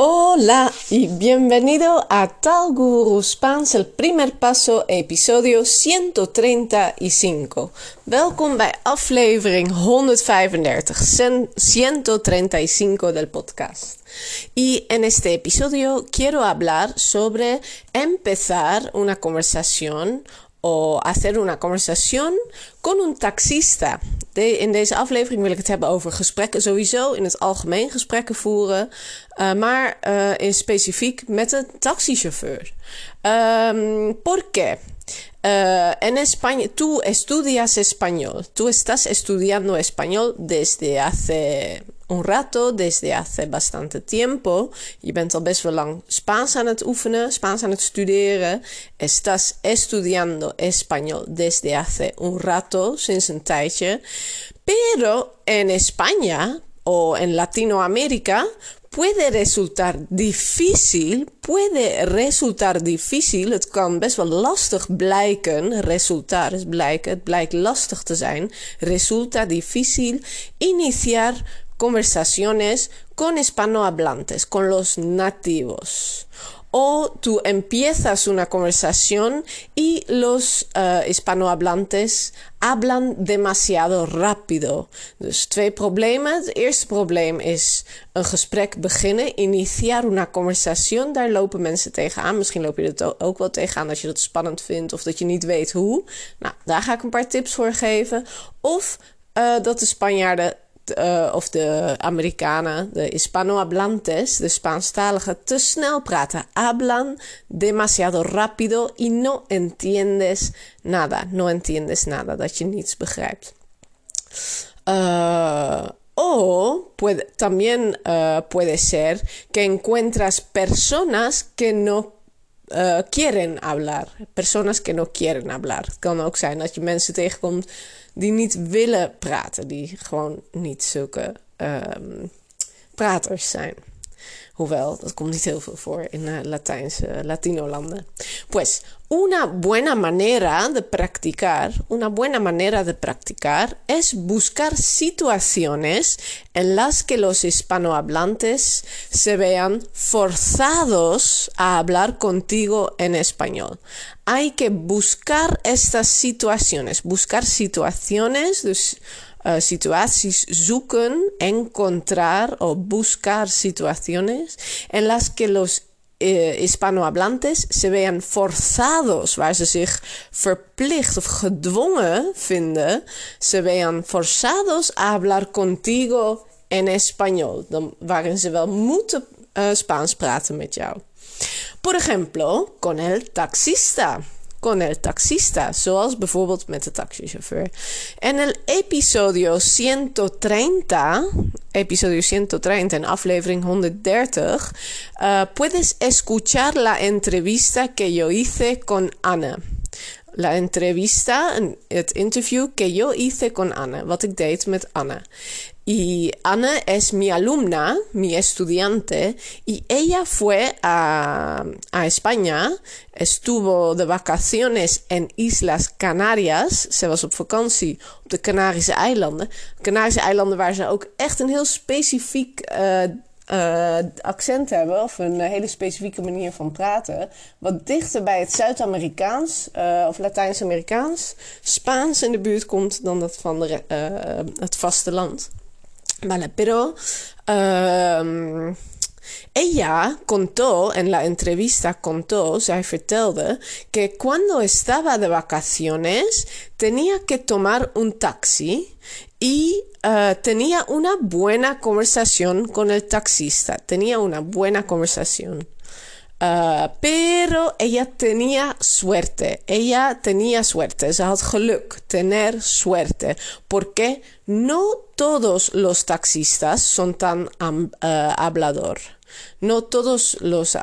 Hola y bienvenido a Tal Guru Spaans, el primer paso, episodio 135. Welkom bij aflevering 135, 135 del podcast. Y en este episodio quiero hablar sobre empezar una conversación o hacer una conversación con un taxista. in deze aflevering wil ik het hebben over gesprekken sowieso, in het algemeen gesprekken voeren, uh, maar uh, in specifiek met een taxichauffeur. Um, ¿Por qué? Uh, en España, tú estudias español, tú estás estudiando español desde hace un rato, desde hace bastante tiempo. Je bent al best wel lang Spaans aan het oefenen, Spaans aan het studeren. Estás estudiando español desde hace un rato, sinds een tijdje. Pero en España o en Latinoamérica puede resultar difícil, puede resultar difícil, het kan best wel lastig blijken, resultar is blijken, het blijkt lastig te zijn, resulta difícil iniciar conversaciones con hispanohablantes, con los nativos. O tú empiezas una conversación y los uh, hispanohablantes hablan demasiado rápido. Dus twee problemen. Het eerste probleem is een gesprek beginnen, initiar una conversación. Daar lopen mensen tegenaan. Misschien loop je er ook wel tegenaan als je dat spannend vindt of dat je niet weet hoe. Nou, daar ga ik een paar tips voor geven. Of uh, dat de Spanjaarden uh, of de Amerikanen, de hispanohablantes, de Spaanstaligen, te snel praten. Hablan demasiado rápido y no entiendes nada. No entiendes nada, dat je niets begrijpt. Uh, o también uh, puede ser que encuentras personas que no uh, quieren hablar. Personas que no quieren hablar. Het kan ook zijn dat je mensen tegenkomt die niet willen praten, die gewoon niet zulke um, praters zijn. Hoewel, dat komt niet uh, Latijnse, Latino-landen. Pues, una buena manera de practicar, una buena manera de practicar es buscar situaciones en las que los hispanohablantes se vean forzados a hablar contigo en español. Hay que buscar estas situaciones, buscar situaciones, uh, situaties zoeken, encontrar o buscar situaciones en las que los uh, hispanohablantes se vean forzados, waar ze zich verplicht of gedwongen vinden, se vean forzados a hablar contigo en español, dan, waarin ze wel moeten uh, Spaans praten met jou. Por ejemplo, con el taxista. Con el taxista, zoals bijvoorbeeld met de taxichauffeur. En el episodio 130, episodio 130 en aflevering 130, uh, puedes escuchar la entrevista que yo hice con Anna. La entrevista, het interview que yo hice con Anna, wat ik deed met Anna. Y Ana es mi alumna, mi estudiante, y ella fue a, a, España, estuvo de vacaciones en Islas Canarias. Ze was op vakantie op de Canarische eilanden. Canarische eilanden waar ze ook echt een heel specifiek uh, uh, accent hebben, of een hele specifieke manier van praten, wat dichter bij het Zuid-Amerikaans uh, of Latijns-Amerikaans, Spaans in de buurt komt dan dat van de, uh, het vasteland. Vale, pero um, ella contó, en la entrevista contó, zij vertelde, que cuando estaba de vacaciones tenía que tomar un taxi y uh, tenía una buena conversación con el taxista, tenía una buena conversación. Uh, pero ella tenía suerte. Ella tenía suerte. Ze had geluk. Tener suerte. Porque no todos los taxistas son tan uh, hablador. No todos los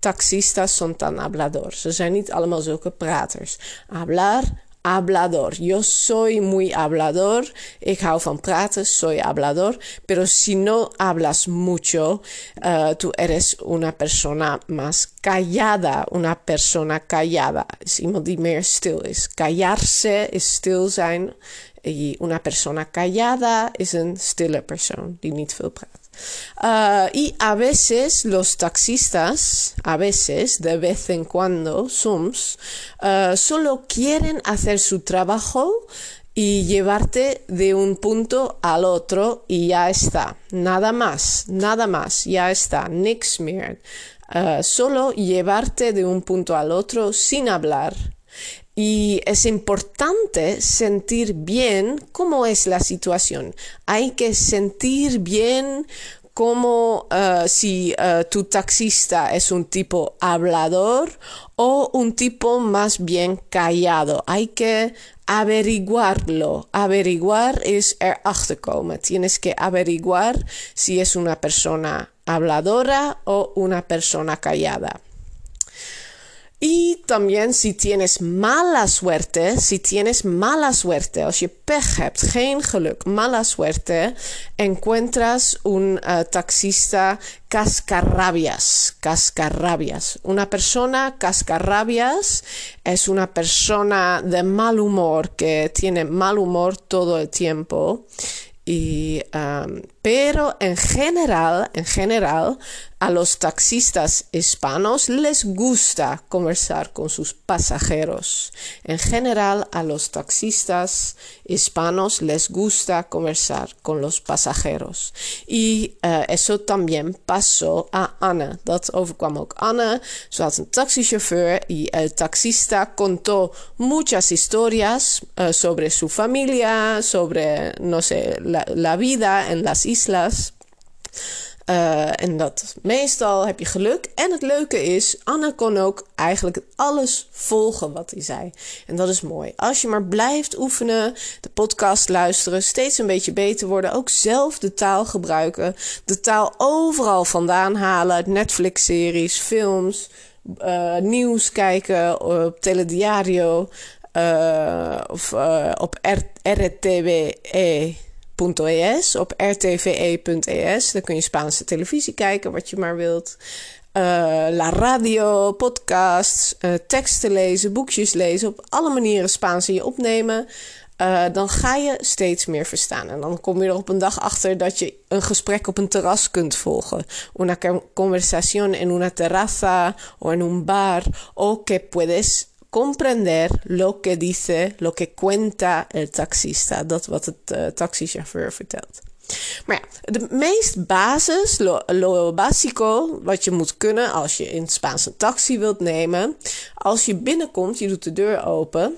taxistas son tan hablador. Ze zijn niet allemaal zulke praters. Hablar hablador. Yo soy muy hablador. Ik hou van praten, soy hablador. Pero si no hablas mucho, uh, tú eres una persona más callada. Una persona callada. Is iemand die meer stil is. Callarse is stil zijn. Y una persona callada is een stille persoon die niet veel praat. Uh, y a veces los taxistas, a veces, de vez en cuando, soms, uh, solo quieren hacer su trabajo y llevarte de un punto al otro y ya está. Nada más, nada más, ya está, niks meer. Uh, solo llevarte de un punto al otro sin hablar. Y es importante sentir bien cómo es la situación. Hay que sentir bien como uh, si uh, tu taxista es un tipo hablador o un tipo más bien callado. Hay que averiguarlo. Averiguar es erachter komen. Tienes que averiguar si es una persona habladora o una persona callada. Y también si tienes mala suerte, si tienes mala suerte, als je pech geen geluk, mala suerte, encuentras un uh, taxista cascarrabias, cascarrabias. Una persona cascarrabias es una persona de mal humor que tiene mal humor todo el tiempo y, pero en general, en general, a los taxistas hispanos les gusta conversar con sus pasajeros. En general, a los taxistas hispanos les gusta conversar con los pasajeros. Y uh, eso también pasó a Anne. Dat overkwam ook Anne. Ze had een taxichauffeur y el taxista contó muchas historias uh, sobre su familia, sobre, no sé, la, la vida en las islas. Uh, en dat meestal heb je geluk. En het leuke is, Anne kon ook eigenlijk alles volgen wat hij zei. En dat is mooi. Als je maar blijft oefenen, de podcast luisteren, steeds een beetje beter worden, ook zelf de taal gebruiken, de taal overal vandaan halen, Netflix-series, films, uh, nieuws kijken op telediario of op RTWE op rtve.es. Dan kun je Spaanse televisie kijken, wat je maar wilt. Uh, la radio, podcasts, uh, teksten lezen, boekjes lezen. Op alle manieren Spaans in je opnemen. Uh, dan ga je steeds meer verstaan. En dan kom je er op een dag achter dat je een gesprek op een terras kunt volgen. Una conversación en una terraza o en un bar. O que puedes comprender lo que dice, lo que cuenta el taxista. Dat wat het uh, taxichauffeur vertelt. Maar ja, de meest basis, lo, lo básico, wat je moet kunnen als je in het Spaans een taxi wilt nemen. Als je binnenkomt, je doet de deur open.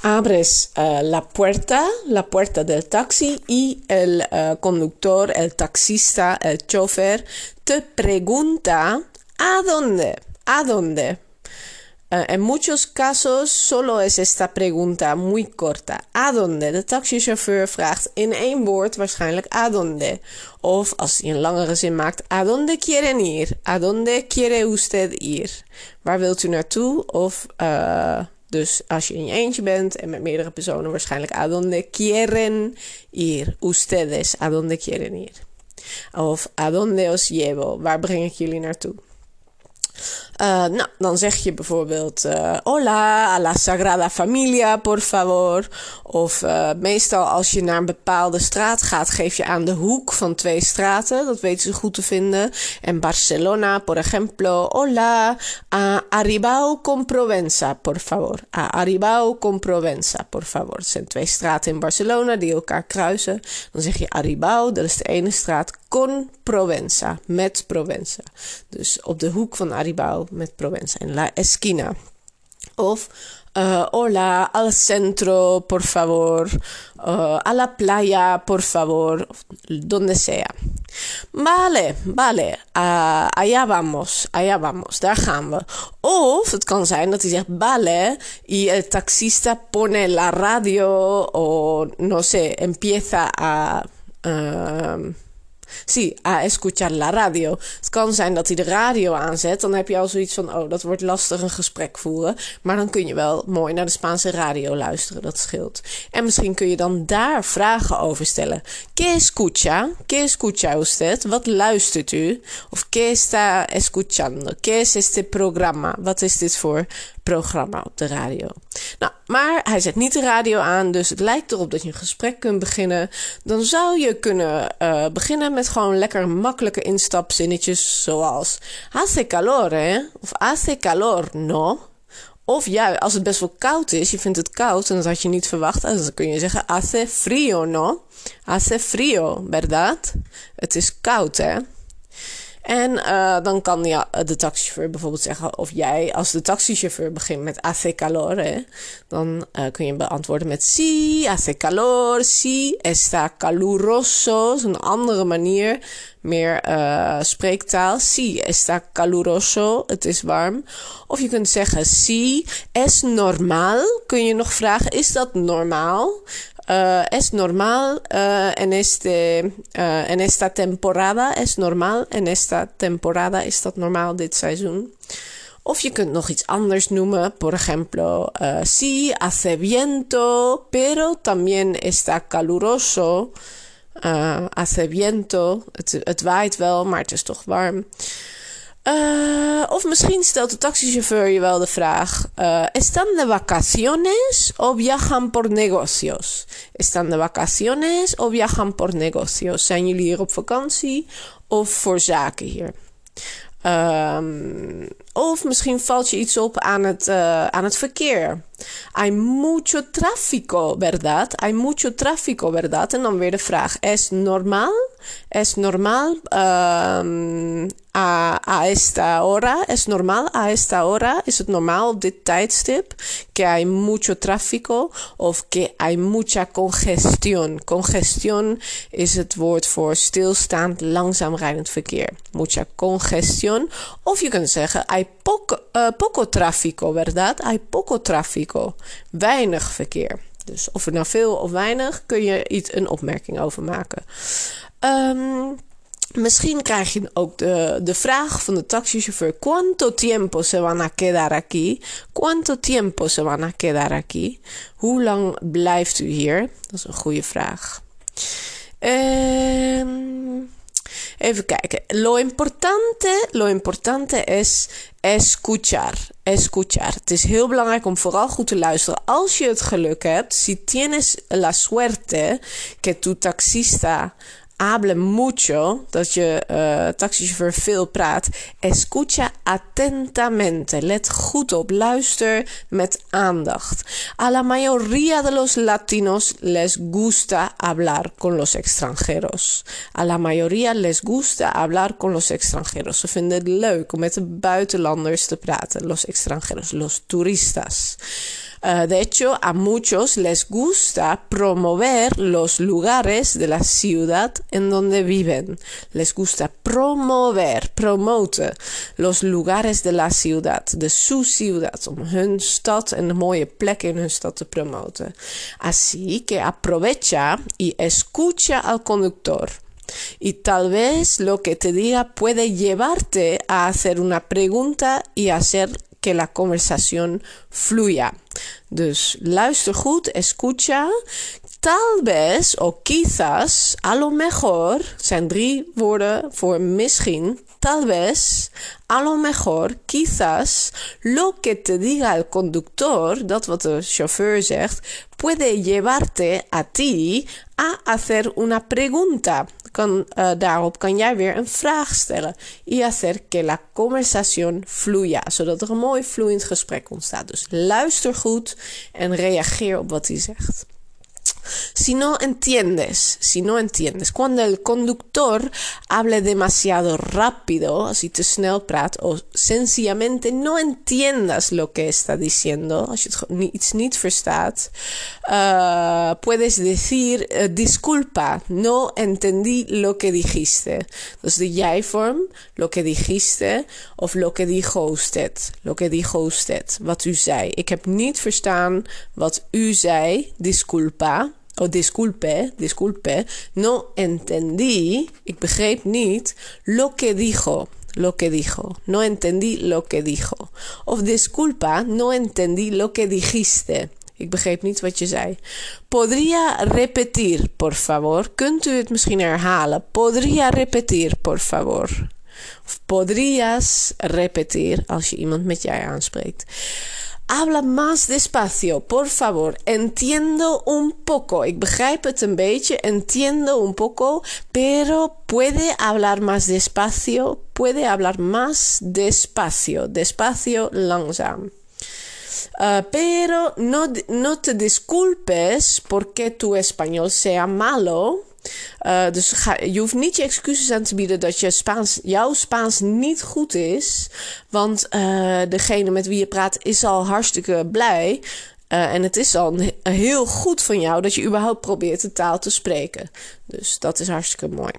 Abres uh, la puerta, la puerta del taxi y el uh, conductor, el taxista, el chofer te pregunta ¿a dónde? ¿A dónde? Uh, en muchos casos solo es esta pregunta muy corta. ¿A dónde? De taxichauffeur vraagt in één woord waarschijnlijk ¿a dónde? Of als hij een langere zin maakt, ¿a dónde quieren ir? ¿A dónde quiere usted ir? Waar wilt u naartoe? Of uh, dus als je in je eentje bent en met meerdere personen waarschijnlijk ¿a dónde quieren ir? Ustedes, ¿a dónde quieren ir? Of ¿a dónde os llevo? Waar breng ik jullie naartoe? Uh, nou, dan zeg je bijvoorbeeld uh, hola a la Sagrada Familia, por favor. Of uh, meestal als je naar een bepaalde straat gaat, geef je aan de hoek van twee straten. Dat weten ze goed te vinden. En Barcelona, por ejemplo, hola a Aribao con Provenza, por favor. A Aribao con Provenza, por favor. Het zijn twee straten in Barcelona die elkaar kruisen. Dan zeg je Aribao, dat is de ene straat, con Provenza, met Provenza. Dus op de hoek van Aribao met Provenza, en la esquina. Of uh, hola al centro, por favor, uh, a la playa, por favor, donde sea. Vale, vale, uh, allá vamos, allá vamos, daar gaan we. Of het kan zijn dat vale y el taxista pone la radio o no sé, empieza a. Sí, a escuchar la radio. Het kan zijn dat hij de radio aanzet. Dan heb je al zoiets van: oh, dat wordt lastig een gesprek voeren. Maar dan kun je wel mooi naar de Spaanse radio luisteren. Dat scheelt. En misschien kun je dan daar vragen over stellen. ¿Qué escucha? ¿Qué escucha usted? Wat luistert u? Of ¿Qué está escuchando? ¿Qué es este programa? Wat is dit voor programma op de radio. Nou, maar hij zet niet de radio aan, dus het lijkt erop dat je een gesprek kunt beginnen. Dan zou je kunnen uh, beginnen met gewoon lekker makkelijke instapzinnetjes zoals hace calor, hè? Of hace calor, no? Of ja, als het best wel koud is, je vindt het koud en dat had je niet verwacht, dan kun je zeggen hace frío, no? Hace frío, verdad? Het is koud, hè? En uh, dan kan ja, de taxichauffeur bijvoorbeeld zeggen, of jij als de taxichauffeur begint met hace calor, hè, dan uh, kun je beantwoorden met sí, hace calor, sí, está caluroso. Dat is een andere manier, meer uh, spreektaal. Sí, está caluroso, het is warm. Of je kunt zeggen sí, es normal. Kun je nog vragen, is dat normaal? Uh, es normal uh, en, este, uh, en esta temporada, es normal en esta temporada, is dat normaal dit seizoen? Of je kunt nog iets anders noemen, por ejemplo, sí, hace viento, pero también está caluroso. Hace viento, het waait wel, maar het is toch warm. Uh, of misschien stelt de taxichauffeur je wel de vraag: uh, ¿Están de vacaciones o viajan por negocios? ¿Están de vacaciones o viajan por negocios? Zijn jullie hier op vakantie of voor zaken hier? Um, of misschien valt je iets op aan het, uh, aan het verkeer. Hay mucho tráfico, ¿verdad? Hay mucho tráfico, ¿verdad? En dan weer de vraag: ¿Es normal? ¿Es normal um, a, a esta hora? ¿Es normal a esta hora? Is het normaal op dit tijdstip? Que hay mucho tráfico of que hay mucha congestión. Congestión is het woord voor stilstaand, langzaam rijdend verkeer. Mucha congestión. Of je kunt zeggen: hay poco, uh, poco tráfico, ¿verdad? Hay poco tráfico. Weinig verkeer. Dus of het nou veel of weinig, kun je iets een opmerking over maken. Um, misschien krijg je ook de, de vraag van de taxichauffeur: ¿Cuánto tiempo se van a quedar aquí? ¿Cuánto tiempo se van a quedar aquí? Hoe lang blijft u hier? Dat is een goede vraag. Um, Even kijken. Lo importante, lo importante es escuchar. Escuchar. Het is heel belangrijk om vooral goed te luisteren. Als je het geluk hebt, si tienes la suerte que tu taxista hable mucho, dat je uh, taxichauffeur veel praat. Escucha atentamente. Let goed op. Luister met aandacht. A la mayoría de los latinos les gusta hablar con los extranjeros. A la mayoría les gusta hablar con los extranjeros. Ze vinden het leuk om met de buitenlanders te praten. Los extranjeros, los turistas. Uh, de hecho, a muchos les gusta promover los lugares de la ciudad en donde viven. Les gusta promover, promoten los lugares de la ciudad, de su ciudad, om hun stad en de mooie plekken in hun stad te promoten. Así que aprovecha y escucha al conductor. Y tal vez lo que te diga puede llevarte a hacer una pregunta y hacer que la conversación fluya. Dus luister goed, escucha. Tal vez o quizás, a lo mejor, zijn drie woorden voor misschien. Tal vez, a lo mejor, quizás, lo que te diga el conductor, dat wat de chauffeur zegt, puede llevarte a ti a hacer una pregunta. Kan, uh, daarop kan jij weer een vraag stellen. Y hacer que la conversación fluya. Zodat er een mooi vloeiend gesprek ontstaat. Dus luister goed en reageer op wat hij zegt. Si no entiendes, si no entiendes, cuando el conductor hable demasiado rápido, así te snel praat, o sencillamente no entiendas lo que está diciendo, als je iets niet verstaat, uh, puedes decir, uh, disculpa, no entendí lo que dijiste. Dus de jij-vorm, lo que dijiste, of lo que dijo usted, lo que dijo usted, wat u zei. Ik heb niet verstaan wat u zei, disculpa. Oh, disculpe, disculpe. No entendí. Ik begreep niet. Lo que dijo. Lo que dijo. No entendí lo que dijo. Of disculpa, no entendí lo que dijiste. Ik begreep niet wat je zei. Podría repetir, por favor. Kunt u het misschien herhalen? Podría repetir, por favor. Of podrías repetir als je iemand met jij aanspreekt. Habla más despacio, por favor. Entiendo un poco. Ik begrijp het een beetje. Entiendo un poco. Pero puede hablar más despacio. Puede hablar más despacio. Despacio, langzaam. Uh, pero no, no te disculpes porque tu español sea malo. Uh, dus ga, je hoeft niet je excuses aan te bieden dat je Spaans, jouw Spaans niet goed is. Want uh, degene met wie je praat is al hartstikke blij. Uh, en het is al heel goed van jou dat je überhaupt probeert de taal te spreken. Dus dat is hartstikke mooi.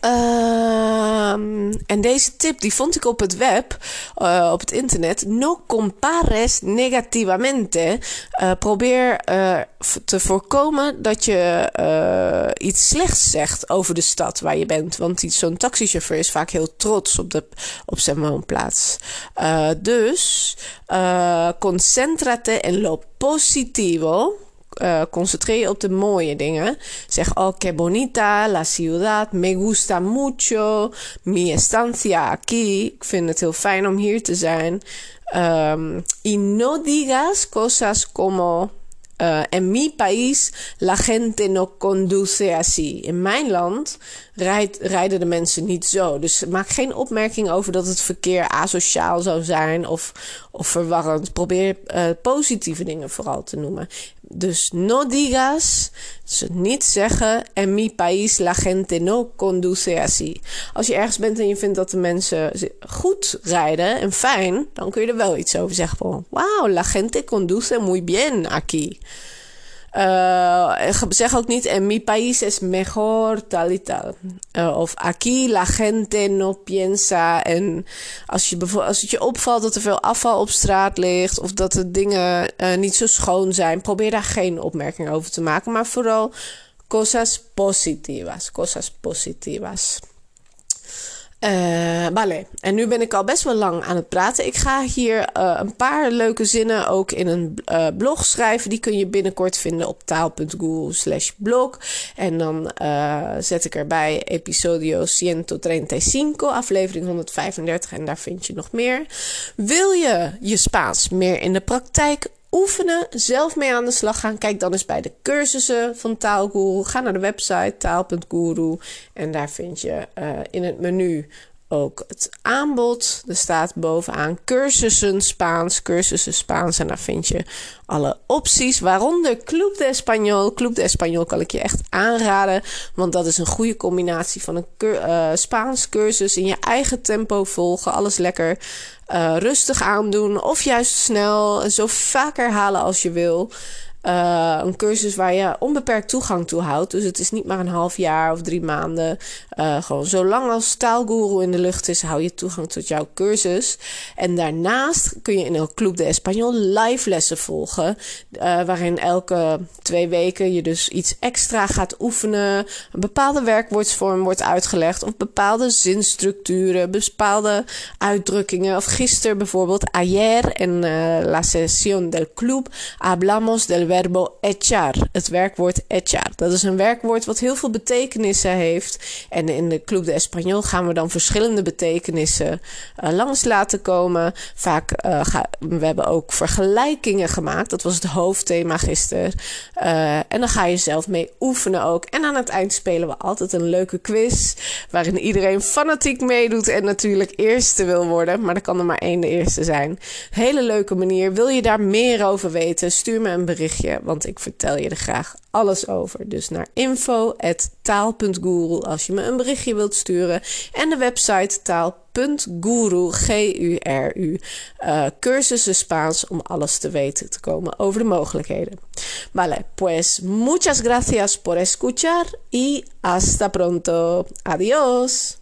Um, en deze tip die vond ik op het web, uh, op het internet. No compares negativamente. Uh, probeer uh, te voorkomen dat je iets slechts zegt over de stad waar je bent. Want zo'n taxichauffeur is vaak heel trots op, de, op zijn woonplaats. dus concentrate en lo positivo. Uh, concentreer je op de mooie dingen. Zeg, oh, que bonita, la ciudad, me gusta mucho, mi estancia aquí. Ik vind het heel fijn om hier te zijn. Um, y no digas cosas como... Uh, en mi país la gente no conduce así. In mijn land rijd, rijden de mensen niet zo. Dus maak geen opmerking over dat het verkeer asociaal zou zijn of, of verwarrend. Probeer uh, positieve dingen vooral te noemen. Dus no digas, dus niet zeggen. En mi país la gente no conduce así. Als je ergens bent en je vindt dat de mensen goed rijden en fijn, dan kun je er wel iets over zeggen. Wow, la gente conduce muy bien aquí. Uh, zeg ook niet, en mi país es mejor, tal y tal. Uh, of aquí la gente no piensa. En als, je als het je opvalt dat er veel afval op straat ligt, of dat de dingen uh, niet zo schoon zijn, probeer daar geen opmerking over te maken. Maar vooral cosas positivas. Cosas positivas. Uh, vale. En nu ben ik al best wel lang aan het praten. Ik ga hier uh, een paar leuke zinnen ook in een uh, blog schrijven. Die kun je binnenkort vinden op taal.google slash blog. En dan zet ik erbij episodio 135, aflevering 135. En daar vind je nog meer. Wil je je Spaans meer in de praktijk oefenen, zelf mee aan de slag gaan. Kijk dan eens bij de cursussen van Taalguru. Ga naar de website taal.guru en daar vind je uh, in het menu ook het aanbod. Er staat bovenaan cursussen Spaans, cursussen Spaans. En daar vind je alle opties, waaronder Club de Español. Club de Español kan ik je echt aanraden, want dat is een goede combinatie van een uh, Spaans cursus in je eigen tempo volgen. Alles lekker uh, rustig aandoen of juist snel, zo vaak herhalen als je wil. Uh, een cursus waar je onbeperkt toegang toe houdt. Dus het is niet maar een half jaar of drie maanden. Uh, gewoon zolang als taalguru in de lucht is, hou je toegang tot jouw cursus. En daarnaast kun je in El Club de Español live lessen volgen. Uh, waarin elke twee weken je dus iets extra gaat oefenen. Een bepaalde werkwoordsvorm wordt uitgelegd. Of bepaalde zinstructuren, bepaalde uitdrukkingen. Of gisteren bijvoorbeeld, ayer en la sesión del club hablamos del verbo echar. Het werkwoord echar. Dat is een werkwoord wat heel veel betekenissen heeft. En in de Club de Español gaan we dan verschillende betekenissen uh, langs laten komen. Vaak, uh, ga, we hebben ook vergelijkingen gemaakt. Dat was het hoofdthema gisteren. Uh, en dan ga je zelf mee oefenen ook. En aan het eind spelen we altijd een leuke quiz. Waarin iedereen fanatiek meedoet en natuurlijk eerste wil worden. Maar er kan er maar één de eerste zijn. Hele leuke manier. Wil je daar meer over weten? Stuur me een want ik vertel je er graag alles over. Dus naar info.taal.guru als je me een berichtje wilt sturen. En de website taal.guru, G-U-R-U, uh, cursussen Spaans om alles te weten te komen over de mogelijkheden. Vale, pues muchas gracias por escuchar y hasta pronto. Adiós.